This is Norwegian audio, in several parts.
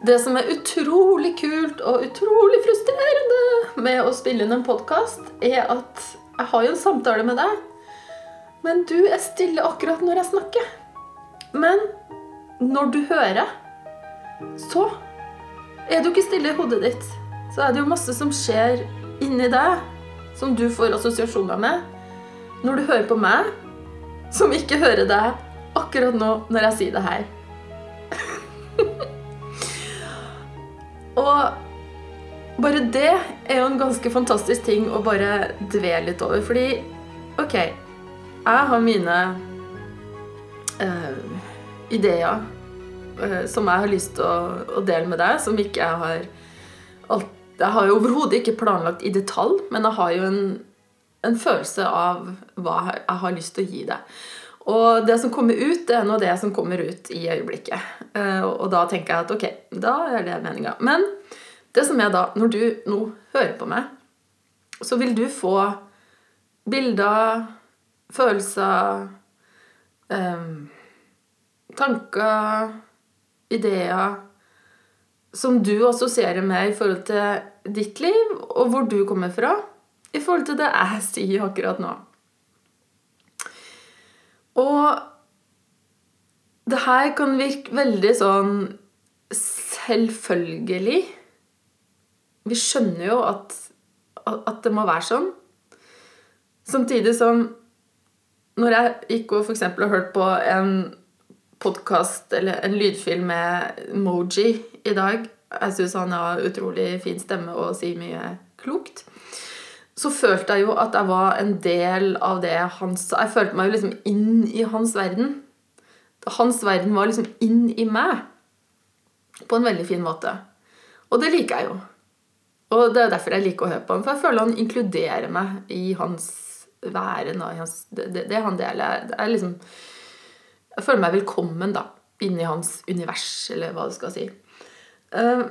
Det som er utrolig kult og utrolig frustrerende med å spille inn en podkast, er at jeg har jo en samtale med deg, men du er stille akkurat når jeg snakker. Men når du hører, så er du ikke stille i hodet ditt. Så er det jo masse som skjer inni deg, som du får assosiasjoner med. Når du hører på meg, som ikke hører deg akkurat nå når jeg sier det her. Og bare det er jo en ganske fantastisk ting å bare dvele litt over. Fordi OK, jeg har mine øh, ideer øh, som jeg har lyst til å, å, dele med deg, som ikke jeg har alt, Jeg har jo overhodet ikke planlagt i detalj, men jeg har jo en, en følelse av hva jeg har lyst til å gi deg. Og det som kommer ut, det er nå det som kommer ut i øyeblikket. Eh, og da tenker jeg at ok, da er det meninga. Men det som er da, når du nå hører på meg, så vil du få bilder, følelser, eh, tanker, ideer som du assosierer med i forhold til ditt liv, og hvor du kommer fra, i forhold til det jeg sier akkurat nå. Og det her kan virke veldig sånn selvfølgelig. Vi skjønner jo at, at det må være sånn. Samtidig som når jeg gikk og f.eks. har hørt på en podkast eller en lydfilm med Moji i dag Jeg syns han har utrolig fin stemme og sier mye klokt så følte jeg jo at jeg var en del av det han sa. Jeg følte meg jo liksom inn i hans verden. Hans verden var liksom inn i meg. På en veldig fin måte. Og det liker jeg jo. Og det er derfor jeg liker å høre på ham. For jeg føler han inkluderer meg i hans væren. Hans, det, det, det, han deler. Jeg, liksom, jeg føler meg velkommen da, inni hans univers, eller hva du skal si. Uh,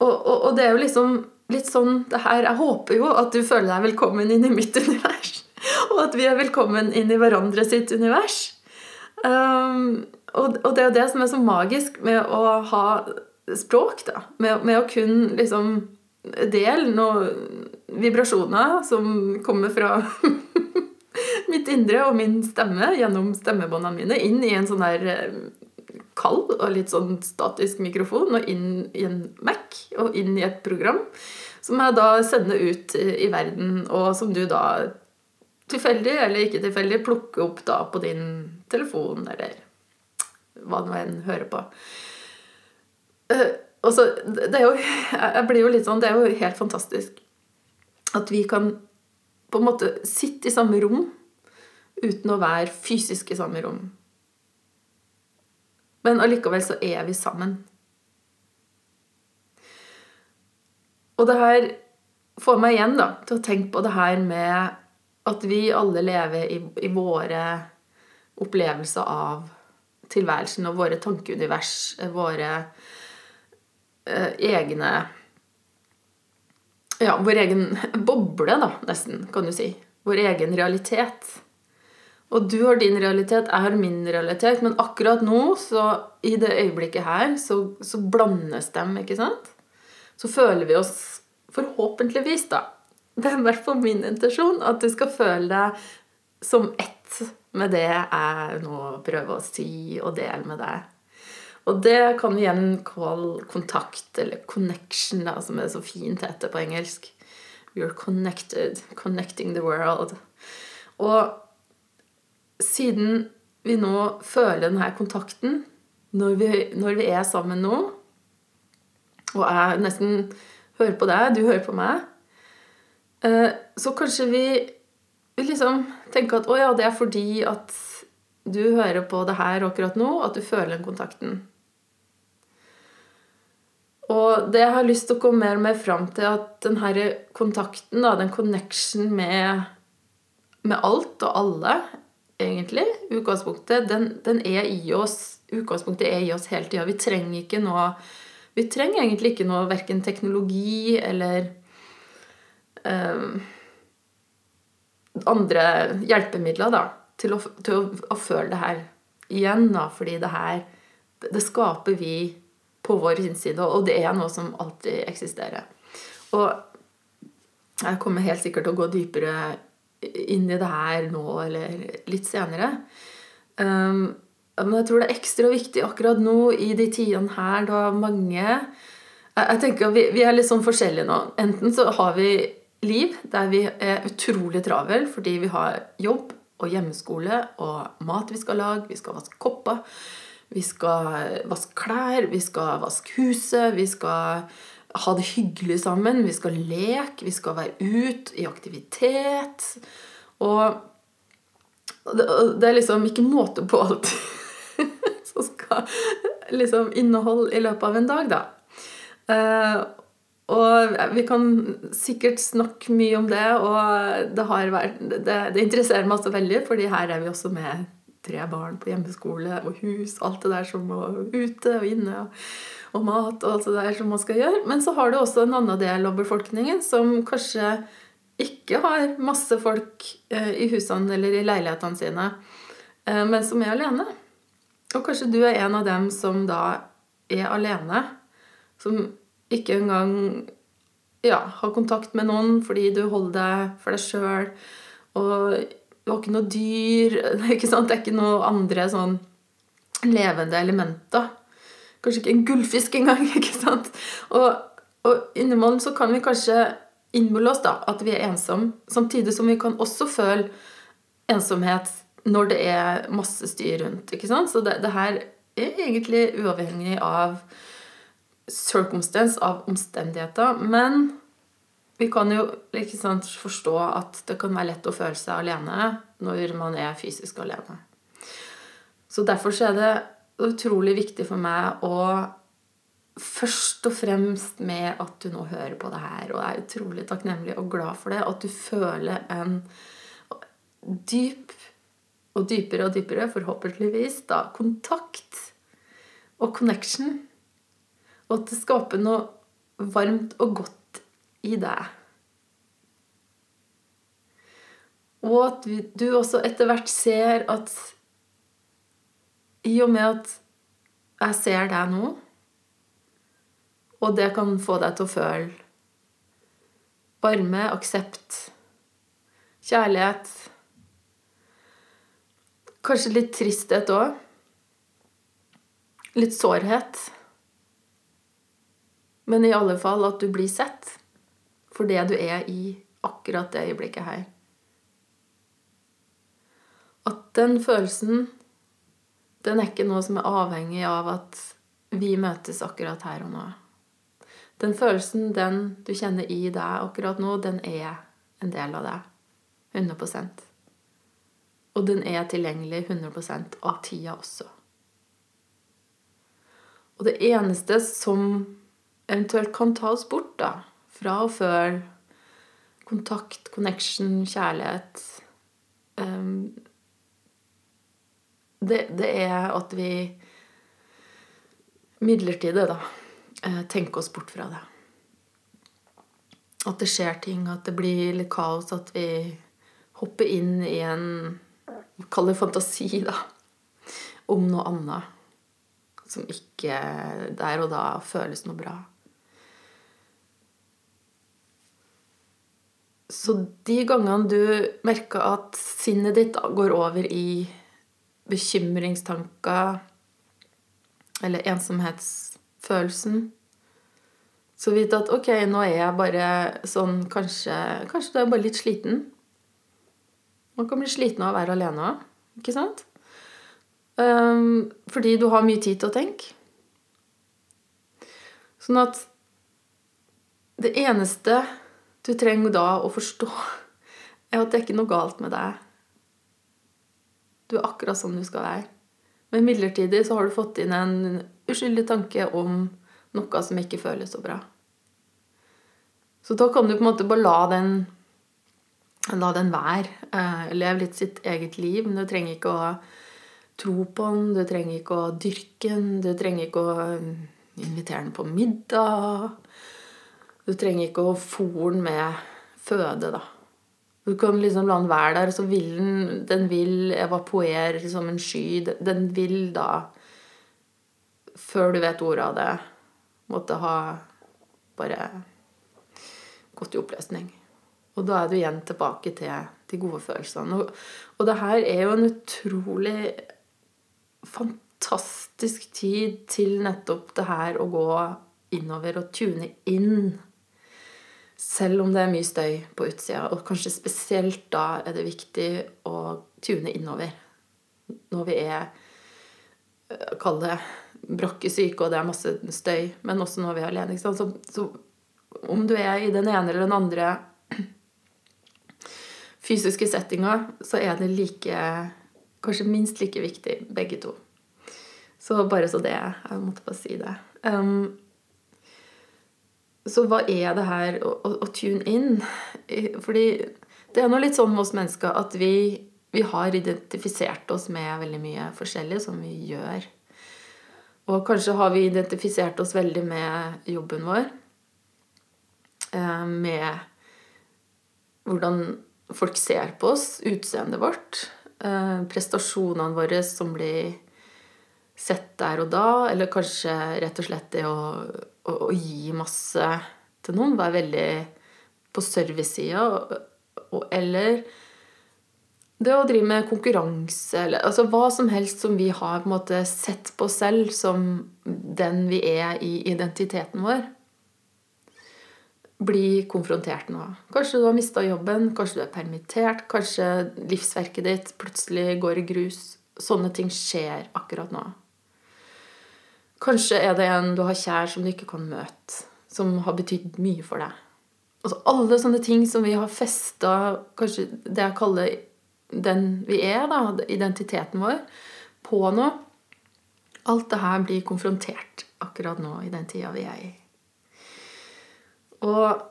og, og, og det er jo liksom litt sånn det her Jeg håper jo at du føler deg velkommen inn i mitt univers. Og at vi er velkommen inn i hverandre sitt univers. Um, og, og, det er jo det som er så magisk med å ha språk, da. Med, med å kun liksom dele noen vibrasjoner som kommer fra mitt indre og min stemme gjennom stemmebåndene mine inn i en sånn der eh, kald og litt sånn statisk mikrofon og inn i en Mac og inn i et program som jeg da sender ut i verden, og som du da tilfeldig eller ikke tilfeldig plukker opp da på din telefon eller hva du enn hører på. Uh, og så, det er jo, jeg blir jo litt sånn, det er jo helt fantastisk at vi kan på en måte sitte i samme rom uten å være fysisk i samme rom. Men allikevel så er vi sammen. Og det her får meg igjen da, til å tenke på det her med at vi alle lever i, i våre opplevelser av tilværelsen og våre tankeunivers, våre eh, egne Ja, vår egen boble, da, nesten, kan du si. Vår egen realitet. Og du har din realitet, jeg har min realitet, men akkurat nå, så i det øyeblikket her, så, så blandes dem, ikke sant? Så føler vi oss forhåpentligvis, da Det er i hvert fall min intensjon at du skal føle deg som ett med det jeg nå prøver å si og dele med deg. Og det kan vi igjen kalle kontakt, eller connection, da, som er så fint heter på engelsk. You're connected. Connecting the world. Og siden vi nå føler denne kontakten når vi, når vi er sammen nå, og jeg nesten hører på deg, du hører på meg, eh, så kanskje vi liksom tenker at å ja, det er fordi at du hører på det her akkurat nå, at du føler den kontakten. Og det jeg har lyst til å komme mer og mer fram til, at denne kontakten, da, den connection med, med alt og alle, egentlig. Utgangspunktet den, den, er i oss Utgangspunktet er i oss hele tida. Vi trenger ikke noe Vi trenger egentlig ikke noe verken teknologi eller um, andre hjelpemidler da, til, å, til å, å, føle det her igjen. Da, fordi det her Det skaper vi på vår innside, og det er noe som alltid eksisterer. Og jeg kommer helt sikkert til å gå dypere inn i det her nå eller litt senere. Um, men jeg tror det er ekstra viktig akkurat nå i de tidene her da mange Jeg tenker vi, vi er litt sånn forskjellige nå. Enten så har vi liv der vi er utrolig travel fordi vi har jobb og hjemmeskole og mat vi skal lage, vi skal vaske kopper, vi skal vaske klær, vi skal vaske huset, vi skal ha det hyggelig sammen, vi skal leke, vi skal være ute i aktivitet. Og det er liksom ikke måte på alt som skal liksom inneholde i løpet av en dag, da. Uh, og vi kan sikkert snakke mye om det, og det, vært, det, det interesserer meg også veldig, fordi her er vi også med tre barn på hjemmeskole og hus, alt det der som må ute og inne, og, og, mat og alt det der som man skal gjøre. Men så har du også en annen del av befolkningen som kanskje ikke har masse folk eh, i husene eller i leilighetene sine, eh, men som er alene. Og kanskje du er en av dem som da er alene. Som ikke engang ja, har kontakt med noen fordi du holder deg for deg sjøl. Og du var ikke noe dyr. Ikke? Det er ikke noe andre sånn levende elementer. Kanskje ikke en gullfisk engang. ikke sant? Og, og innimellom så kan vi kanskje innbille oss da, at vi er ensomme, samtidig som vi kan også føle ensomhet når det er masse styr rundt. ikke sant? Så det, det her er egentlig uavhengig av circumstance, av omstendigheter. Men vi kan jo ikke sant, forstå at det kan være lett å føle seg alene når man er fysisk alene. Så derfor er det utrolig viktig for meg å først og fremst med at du nå hører på det her, og er utrolig takknemlig og glad for det, at du føler en dyp og dypere og dypere, forhåpentligvis, da, kontakt og connection. Og at det skaper noe varmt og godt i deg. Og at du også etter hvert ser at i og med at jeg ser deg nå, og det kan få deg til å føle varme, aksept, kjærlighet Kanskje litt tristhet òg. Litt sårhet. Men i alle fall at du blir sett for det du er i akkurat det øyeblikket her. At den følelsen, den er ikke noe som er avhengig av at vi møtes akkurat her og nå. Den følelsen, den du kjenner i deg akkurat nå, den er en del av deg. 100% og den er tilgjengelig 100% av tida også. Og det eneste som eventuelt kan ta oss bort da, fra og før. kontakt, connection, kjærlighet um, det, det, er at vi midlertidig da, eh, tenker oss bort fra det. At det skjer ting, at det blir litt kaos, at vi hopper inn i en Kall det fantasi, da. Om noe annet. Som ikke der og da føles noe bra. Så de gangene du merker at sinnet ditt går over i bekymringstanker eller ensomhetsfølelsen, så vit at ok, nå er jeg bare sånn Kanskje, kanskje du er bare litt sliten. Man kan bli sliten av å være alene òg, ikke sant? Um, fordi du har mye tid til å tenke. Sånn at det eneste du trenger da å forstå, at det er ikke noe galt med deg. Du er akkurat som du skal være. Men midlertidig så har du fått inn en uskyldig tanke om noe som ikke føles så bra. Så da kan du på en måte bare la den La den være. Eh, lev litt sitt eget liv. Men du trenger ikke å tro på den, du trenger ikke å dyrke den, du trenger ikke å invitere den på middag. Du trenger ikke å fôre den med føde, da. Du kan liksom la den være der, så vil den Den vil evapuere, som en sky. Den vil da, før du vet ordet av det, måtte ha bare gått i oppløsning. Og da er du igjen tilbake til de gode følelsene. Og, og det her er jo en utrolig fantastisk tid til nettopp det her å gå innover og tune inn. Selv om det er mye støy på utsida. Og kanskje spesielt da er det viktig å tune innover. Når vi er eh, Kall det brakkesyke, og det er masse støy. Men også når vi er alene. Så, så om du er i den ene eller den andre fysiske settinga, så er det like Kanskje minst like viktig, begge to. Så bare så det Jeg måtte bare si det. Um, så hva er det her å, å, å, tune inn? Fordi det er nå litt sånn med oss mennesker at vi, vi har identifisert oss med veldig mye forskjellig som vi gjør. Og kanskje har vi identifisert oss veldig med jobben vår. Eh, med hvordan folk ser på oss, utseendet vårt. Eh, prestasjonene våre som blir sett der og da. Eller kanskje rett og slett det å, å, å gi masse til noen. Være veldig på servicesida. Eller det å drive med konkurranse eller altså hva som helst som vi har på en måte sett på selv som den vi er i identiteten vår bli konfrontert nå. Kanskje du har mista jobben, kanskje du er permittert, kanskje livsverket ditt plutselig går i grus. Sånne ting skjer akkurat nå. Kanskje er det en du har kjær som du ikke kan møte, som har betydd mye for deg. Altså alle sånne ting som vi har festa kanskje det jeg kaller den vi er, da, identiteten vår, på noe. Alt det her blir konfrontert akkurat nå i den tida vi er i. Og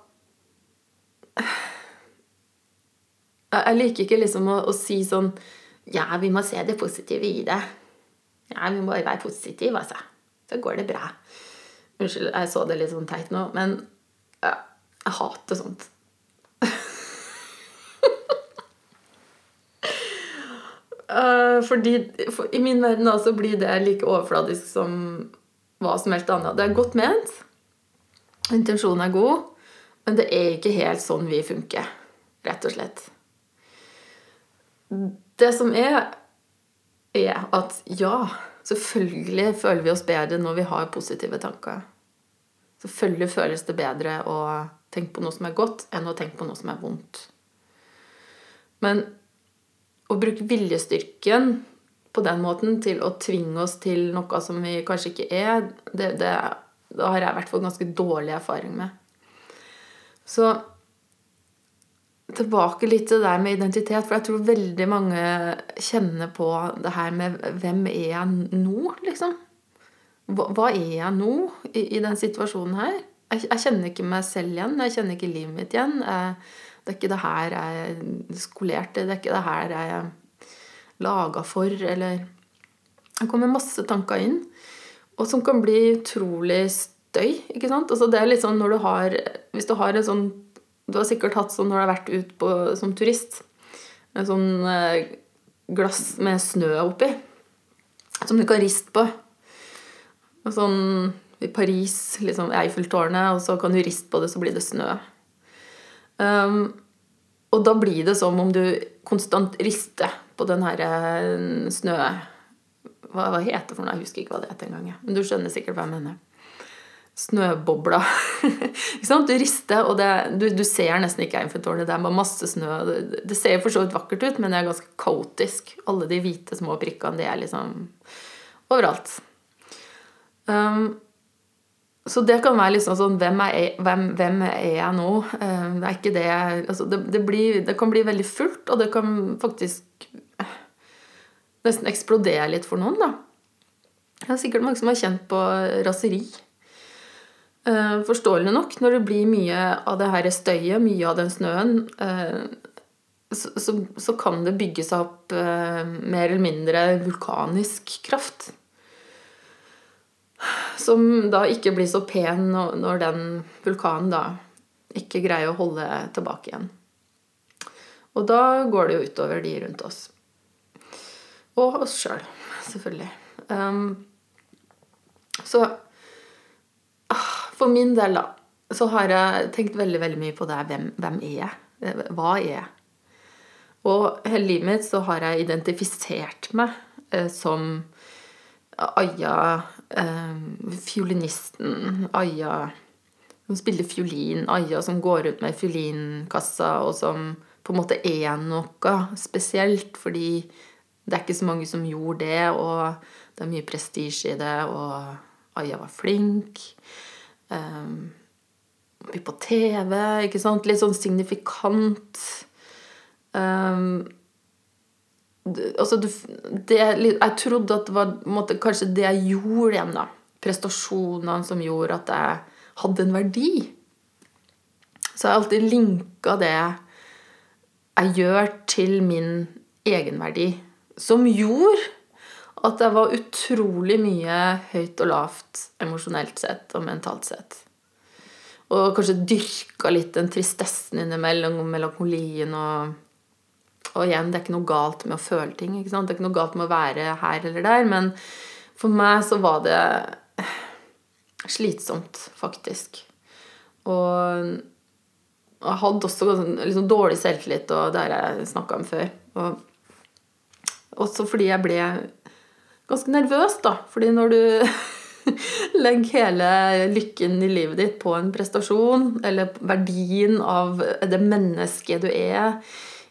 Jeg liker ikke liksom å, å, si sånn Ja, vi må se det positive i det. Ja, vi må bare være positive, altså. Så går det bra. Unnskyld, jeg så det litt sånn teit nå, men ja, jeg hater sånt. uh, fordi for, I min verden så blir det like overfladisk som hva som helst annet. Det er godt ment. Intensjonen er god, men det er ikke helt sånn vi funker, rett og slett. Det som er, er at ja, selvfølgelig føler vi oss bedre når vi har positive tanker. Selvfølgelig føles det bedre å tenke på noe som er godt, enn å tenke på noe som er vondt. Men å bruke viljestyrken på den måten til å tvinge oss til noe som vi kanskje ikke er, det, det, det har jeg i hvert fall ganske dårlig erfaring med. Så tilbake litt til det der med identitet, for jeg tror veldig mange kjenner på det her med hvem er jeg nå, liksom? Hva, hva er jeg nå i, i den situasjonen her? Jeg, jeg, kjenner ikke meg selv igjen. Jeg kjenner ikke livet mitt igjen. Jeg, det er ikke det her jeg er skolert i. Det er ikke det her jeg er laga for, eller Det kommer masse tanker inn og som kan bli utrolig støy. ikke sant? Altså det er litt sånn når du har Hvis du har en sånn Du har sikkert hatt sånn når du har vært ute som turist. En sånn eh, glass med snø oppi. Som du kan riste på. Og sånn i Paris, liksom Eiffeltårnet, og så kan du riste på det, så blir det snø. Um, og da blir det som om du konstant rister på den her eh, snø hva, hva heter det for noe? Jeg husker ikke hva det heter engang. Men du skjønner sikkert hva jeg mener. Snøbobla. Du rister, og det, du, du, ser nesten ikke Eiffeltårnet. Det er bare masse snø. Det, det ser for så vidt vakkert ut, men det er ganske kaotisk. Alle de hvite små prikkene, de er liksom overalt. Um, så det kan være liksom sånn Hvem er jeg, hvem, hvem er jeg nå? Um, det er ikke det altså det, det, blir, det kan bli veldig fullt, og det kan faktisk nesten eksplodere litt for noen, da. Det er sikkert mange som har kjent på raseri. Eh, forståelig nok, når det blir mye av det her støyet, mye av den snøen, eh, så, så, så kan det bygge seg opp eh, mer eller mindre vulkanisk kraft. Som da ikke blir så pen når den vulkanen da ikke greier å holde tilbake igjen. Og da går det jo utover de rundt oss. Og oss sjøl, selv, selvfølgelig. Um, så For min del, da, så har jeg tenkt veldig, veldig mye på det hvem, hvem er jeg? Hva er jeg? Og hele livet mitt så har jeg identifisert meg eh, som Aya, eh, fiolinisten. Aya som spiller fiolin. Aya som går ut med fiolinkassa, og som på en måte er noe spesielt. Fordi det er ikke så mange som gjorde det, og det er mye prestisje i det, og Aya var flink. Um, vi på TV, ikke sant? Litt sånn signifikant. Um, altså, det, jeg trodde at det var måtte, kanskje det jeg gjorde igjen, da. Prestasjonene som gjorde at jeg hadde en verdi. Så jeg har alltid linka det jeg gjør, til min egenverdi. Som gjorde at det var utrolig mye høyt og lavt emosjonelt sett og mentalt sett. Og kanskje dyrka litt den tristessen innimellom, melankolien og Og igjen, det er ikke noe galt med å føle ting. Det er ikke noe galt med å være her eller der. Men for meg så var det slitsomt, faktisk. Og jeg hadde også liksom dårlig selvtillit, og det har jeg snakka om før. Og også fordi jeg ble ganske nervøs, da. Fordi når du legger hele lykken i livet ditt på en prestasjon, eller verdien av det mennesket du er,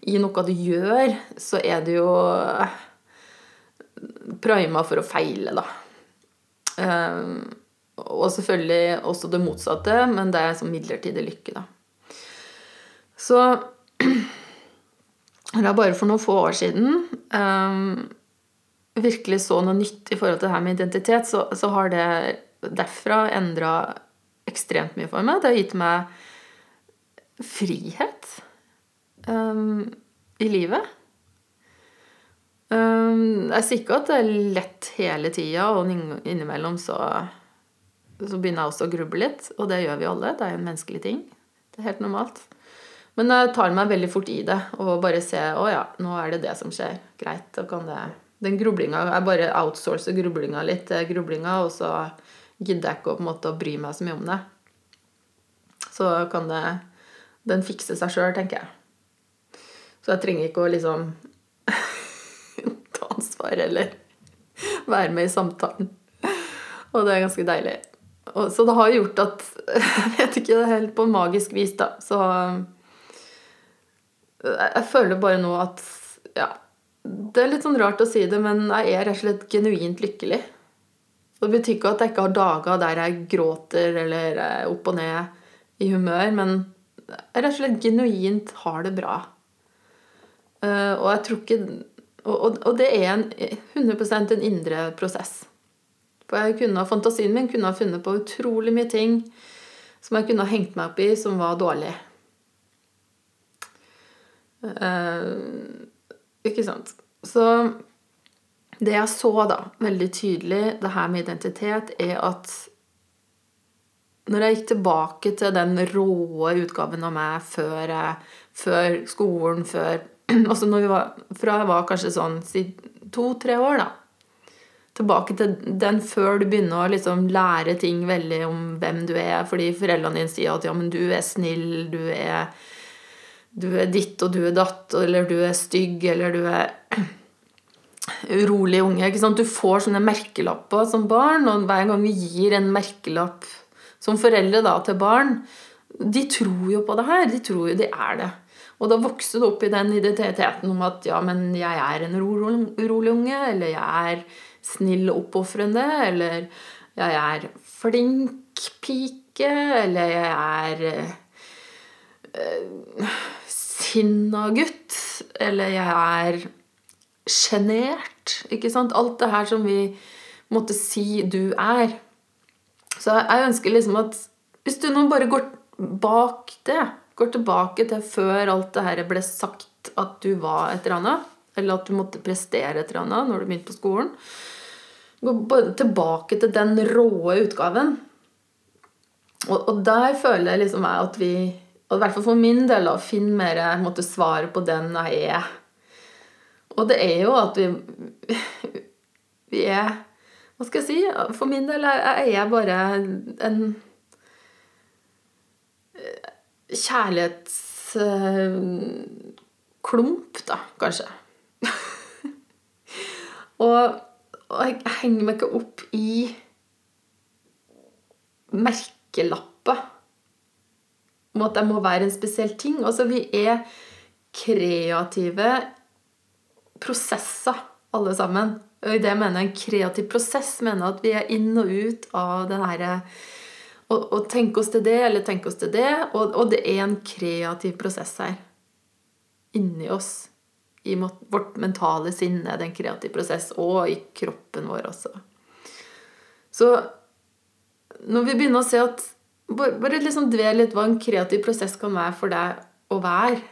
i noe du gjør, så er du jo prima for å feile, da. Ehm, og selvfølgelig også det motsatte, men det er som midlertidig lykke, da. Så det er bare for noen få år siden um, virkelig så noe nytt i forhold til det her med identitet, så, så har det derfra endra ekstremt mye for meg. Det har gitt meg frihet um, i livet. Um, jeg sier ikke at det er lett hele tida, og innimellom så, så begynner jeg også å gruble litt. Og det gjør vi alle. Det er jo en menneskelig ting. Det er helt normalt. Men jeg tar meg veldig fort i det og bare ser å ja, nå er det det som skjer. Greit, da kan det den grublinga Jeg bare outsourcer grublinga litt til grublinga, og så gidder jeg ikke å, måte, å bry meg så mye om det. Så kan det den fikse seg sjøl, tenker jeg. Så jeg trenger ikke å liksom ta ansvar eller være med i samtalen. Og det er ganske deilig. Og, så det har gjort at Jeg vet ikke, helt på magisk vis, da. Så jeg føler bare nå at Ja, det er litt sånn rart å si det, men jeg er rett og slett genuint lykkelig. Det betyr ikke at jeg ikke har dager der jeg gråter eller er opp og ned i humør, men jeg rett og slett genuint har det bra. Eh, og jeg tror ikke Og, det er en, 100% en indre prosess. For kunne, fantasien min kunne ha funnet på utrolig mye ting som jeg kunne ha hengt meg opp i, som var dårlig. Uh, ikke sant. Så det jeg så da, veldig tydelig, det her med identitet, er at når jeg gikk tilbake til den råe utgaven av meg før, før skolen, før Altså når vi var, fra jeg var kanskje sånn to-tre år, da. Tilbake til den før du begynner å liksom lære ting veldig om hvem du er, fordi foreldrene dine sier at ja, men du er snill, du er du er ditt og du er datt, eller du er stygg, eller du er urolig unge. Du får sånne merkelapper som barn, og hver gang vi gir en merkelapp som foreldre da, til barn De tror jo på det her. De tror jo de er det. Og da vokser du opp i den identiteten om at ja, men jeg er en urolig unge, eller jeg er snill og oppofrende, eller jeg er flink pike, eller jeg er øh, sinna gutt, eller jeg er sjenert. Ikke sant? Alt det her som vi måtte si du er. Så jeg ønsker liksom at hvis du nå bare går bak det, går tilbake til før alt det her ble sagt at du var et eller annet, eller at du måtte prestere et eller annet når du begynte på skolen Gå tilbake til den råe utgaven. Og, og der føler jeg liksom at vi og i hvert fall for min del å finne mer måte, svar på den jeg er. Og det er jo at vi Vi er Hva skal jeg si? For min del er jeg bare en kjærlighetsklump, da, kanskje. og, og jeg henger meg ikke opp i merkelapper om at det må være en spesiell ting. Altså, vi er kreative prosesser, alle sammen. Og i det mener jeg en kreativ prosess. mener at vi er inn og ut av den herre å tenke oss til det eller tenke oss til det. Og, og, det er en kreativ prosess her. Inni oss. I vårt mentale sinne er det en kreativ prosess. Og i kroppen vår også. Så når vi begynner å se at Bare liksom dvel litt hva en kreativ prosess kan være for deg å være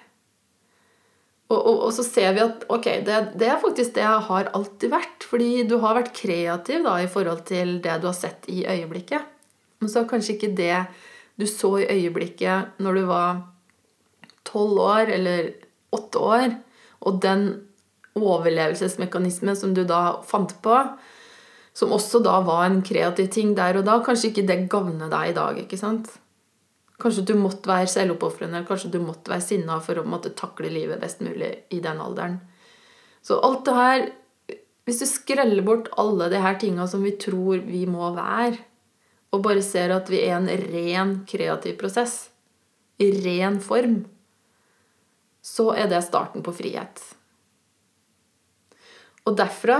og, og, og, så ser vi at ok, det, det, er faktisk det jeg har alltid vært. Fordi du har vært kreativ da, i forhold til det du har sett i øyeblikket. Men så er kanskje ikke det du så i øyeblikket når du var tolv år eller åtte år, og den overlevelsesmekanismen som du da fant på, som også da var en kreativ ting der og da, kanskje ikke det gagner deg i dag. ikke sant? Kanskje du måtte være selvoppofrende, kanskje du måtte være sinna for å måtte takle livet best mulig i den alderen. Så alt det her Hvis du skreller bort alle de her tinga som vi tror vi må være, og bare ser at vi er en ren kreativ prosess, i ren form, så er det starten på frihet. Og derfra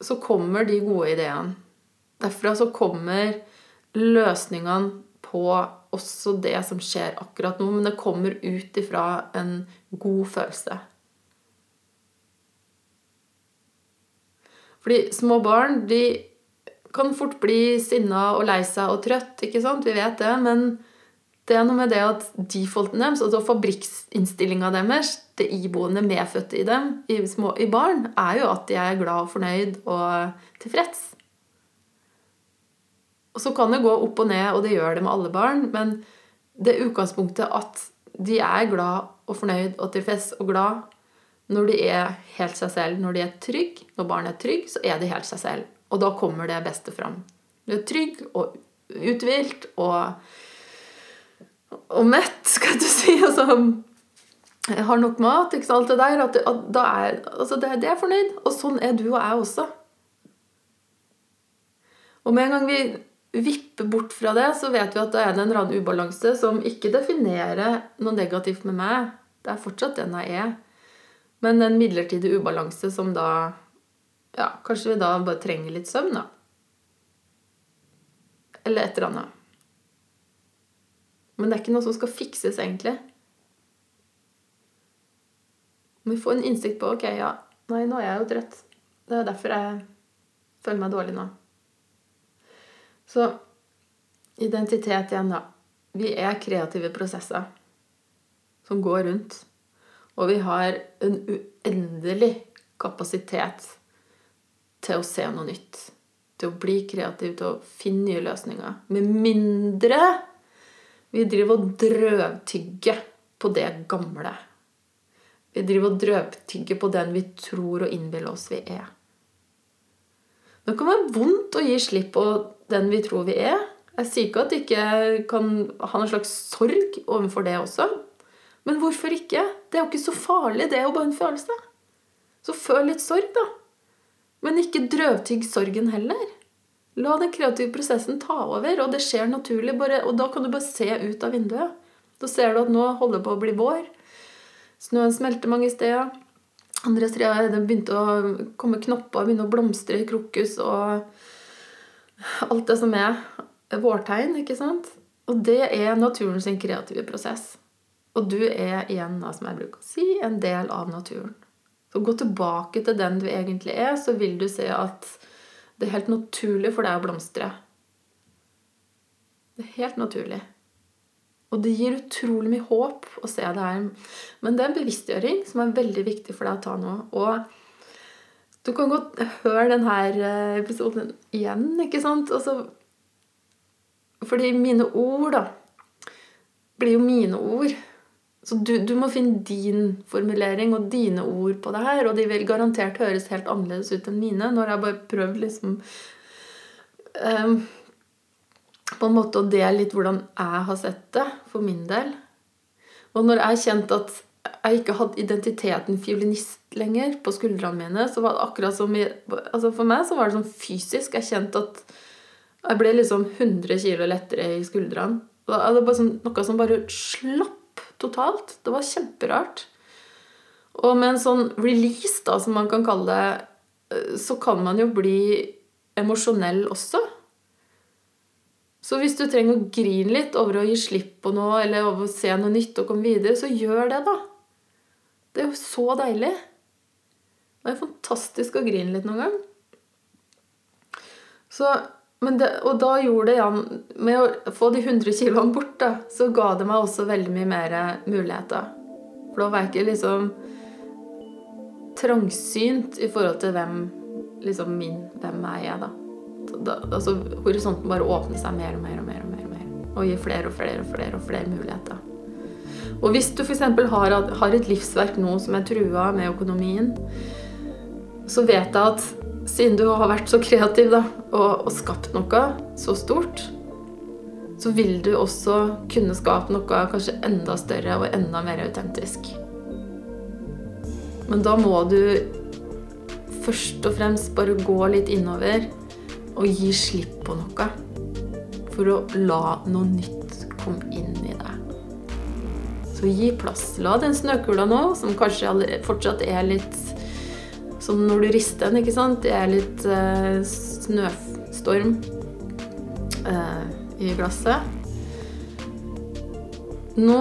så kommer de gode ideene. Derfra så kommer løsningene på også det som skjer akkurat nå, men det kommer ut ifra en god følelse. Fordi små barn de kan fort bli sinna og lei seg og trøtt, ikke sant? Vi vet det. Men det er noe med det at defaulten deres, altså fabrikkinnstillinga deres, det iboende medfødte i dem, i, små, i barn, er jo at de er glad og fornøyd og tilfreds. Og så kan det gå opp og ned, og det gjør det med alle barn, men det utgangspunktet at de er glad og fornøyd og tilfreds og glad når de er helt seg selv. Når de er trygge, når barn er trygg, så er de helt seg selv. Og da kommer det beste fram. Du er trygg og uthvilt og, og mett, skal du si. Altså, jeg har nok mat, ikke sant, alt det der. At, at da er, altså det, det er fornøyd. Og sånn er du og jeg også. Og med en gang vi vipper bort fra det, så vet vi at da er det en eller ubalanse som ikke definerer noe negativt med meg. Det er fortsatt den jeg er. Men en midlertidig ubalanse som da Ja, kanskje vi da bare trenger litt søvn, da. Eller et eller annet. Men det er ikke noe som skal fikses, egentlig. Vi får en innsikt på ok, ja, nei, nå er jeg jo trøtt. Det er derfor jeg føler meg dårlig nå. Så identitet igjen, da. Vi er kreative prosesser som går rundt. Og vi har en uendelig kapasitet til å se noe nytt. Til å bli kreativ, til å finne nye løsninger. Med mindre vi driver og drøvtygger på det gamle. Vi driver og drøvtygger på den vi tror og innbiller oss vi er. Det kan være vondt å gi slipp på den vi tror vi er. Jeg sier ikke at det ikke kan ha en slags sorg overfor det også. Men hvorfor ikke? Det er jo ikke så farlig. Det er jo bare en følelse. Så føl litt sorg, da. Men ikke drøvtygg sorgen heller. La den kreative prosessen ta over, og det skjer naturlig. Bare, og da kan du bare se ut av vinduet. Da ser du at nå holder det på å bli vår. Snøen smelter mange steder. Andre steder begynte å komme knopper, begynne å blomstre i krokus. og alt det som er vårtegn, ikke sant? Og det er naturen sin kreative prosess. Og du er igjen, som jeg bruker å si, en del av naturen. Så gå tilbake til den du egentlig er, så vil du se at det er helt naturlig for deg å blomstre. Det er helt naturlig. Og det gir utrolig mye håp å se det her. Men det er en bevisstgjøring som er veldig viktig for deg å ta nå. Og du kan godt høre denne eh, episoden igjen, ikke sant? Altså, fordi mine ord, da, blir jo mine ord. Så du, du, må finne din formulering og dine ord på det her. Og de vil garantert høres helt annerledes ut enn mine. Når jeg bare prøvd liksom um, På en måte å dele litt hvordan jeg har sett det, for min del. Og når jeg kjente at jeg ikke hadde identiteten fiolinist lenger på skuldrene mine, så var det akkurat som i, altså For meg så var det sånn fysisk. Jeg kjente at jeg ble liksom 100 kilo lettere i skuldrene. Det var sånn, noe som bare slapp totalt. Det var kjemperart. Og med en sånn release, da, som man kan kalle det, eh, så kan man jo bli emosjonell også. Så hvis du trenger å grine litt over å gi slipp på noe, eller over å se noe nytt og komme videre, så gjør det, da. Det er jo så deilig. Det er fantastisk å grine litt noen gang. Så, det, og da gjorde det Jan Med å få de 100 kiloene bort, da, så ga det meg også veldig mye mer muligheter. For da var jeg ikke liksom trangsynt i forhold til hvem liksom min Hvem er jeg, da? da altså, horisonten bare åpner seg mer og mer og mer. Og mer og mer. Og gir flere og flere og flere og flere muligheter. Og hvis du f.eks. Har, har et livsverk nå som er trua med økonomien, så vet jeg at siden du har vært så kreativ da, og, og skapt noe så stort, så vil du også kunne skape noe kanskje enda større og enda mer autentisk. Men da må du først og fremst bare gå litt innover og gi slipp på noe. For å la noe nytt komme inn i deg. Så gi plass. La den snøkula nå, som kanskje fortsatt er litt som når du rister den, ikke sant. Det er litt uh, snøstorm uh, i glasset. Nå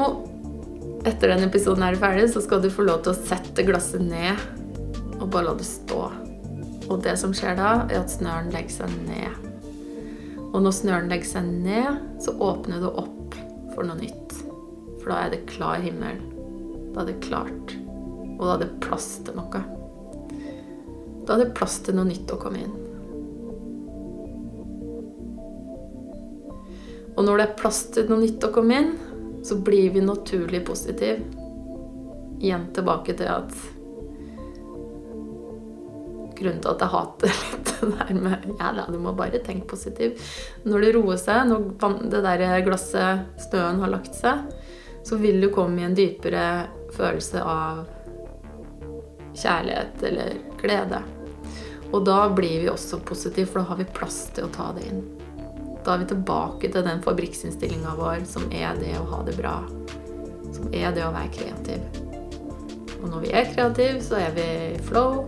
etter den episoden er ferdig, så skal du få lov til å sette glasset ned og bare la det stå. Og det som skjer da, er at snøren legger seg ned. Og når snøren legger seg ned, så åpner du opp for noe nytt. For da er det klar himmel. Da er det klart. Og da er det plass til noe. Da er det plass til noe nytt å komme inn. Og når det er plass til noe nytt å komme inn, så blir vi naturlig positive. Igjen tilbake til at Grunnen til at jeg hater litt det der med Ja, du må bare tenke positivt. Når det roer seg, når det der glasset, snøen, har lagt seg, så vil du komme i en dypere følelse av kjærlighet eller glede. Og da blir vi også positive, for da har vi plass til å ta det inn. Da er vi tilbake til den fabrikkinnstillinga vår som er det å ha det bra. Som er det å være kreativ. Og når vi er kreative, så er vi flow.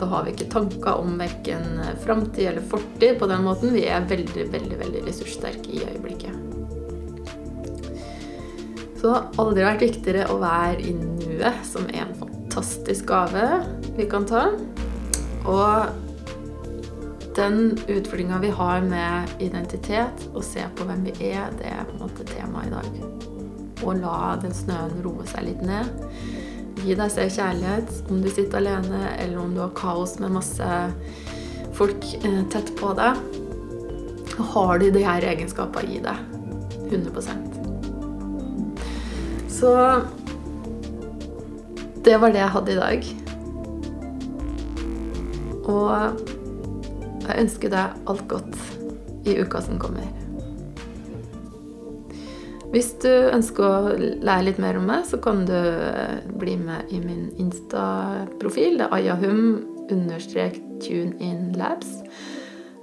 Da har vi ikke tanker om verken framtid eller fortid på den måten. Vi er veldig, veldig, veldig ressurssterke i øyeblikket. Så det har aldri vært viktigere å være i nuet, som er en fantastisk gave vi kan ta. Og den utfordringa vi har med identitet, og se på hvem vi er, det er på en måte temaet i dag. Og la den snøen roe seg litt ned. Gi deg selv kjærlighet om du sitter alene, eller om du har kaos med masse folk eh, tett på deg. Har de de her egenskapene i deg. 100% Så det var det jeg hadde i dag. Og jeg ønsker deg alt godt i uka som kommer. Hvis du ønsker å lære litt mer om meg, så kan du eh, bli med i min Insta-profil. Det er ayahum understrek tuneinlabs.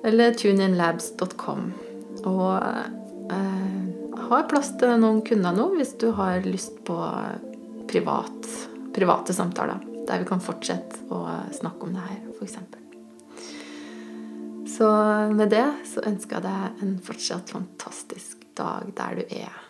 Eller tuneinlabs.com. Og eh, jeg har plass til noen kunder nå hvis du har lyst på privat, private samtaler. Der vi kan fortsette å snakke om det her, f.eks. Så med det så ønsker jeg deg en fortsatt fantastisk dag der du er.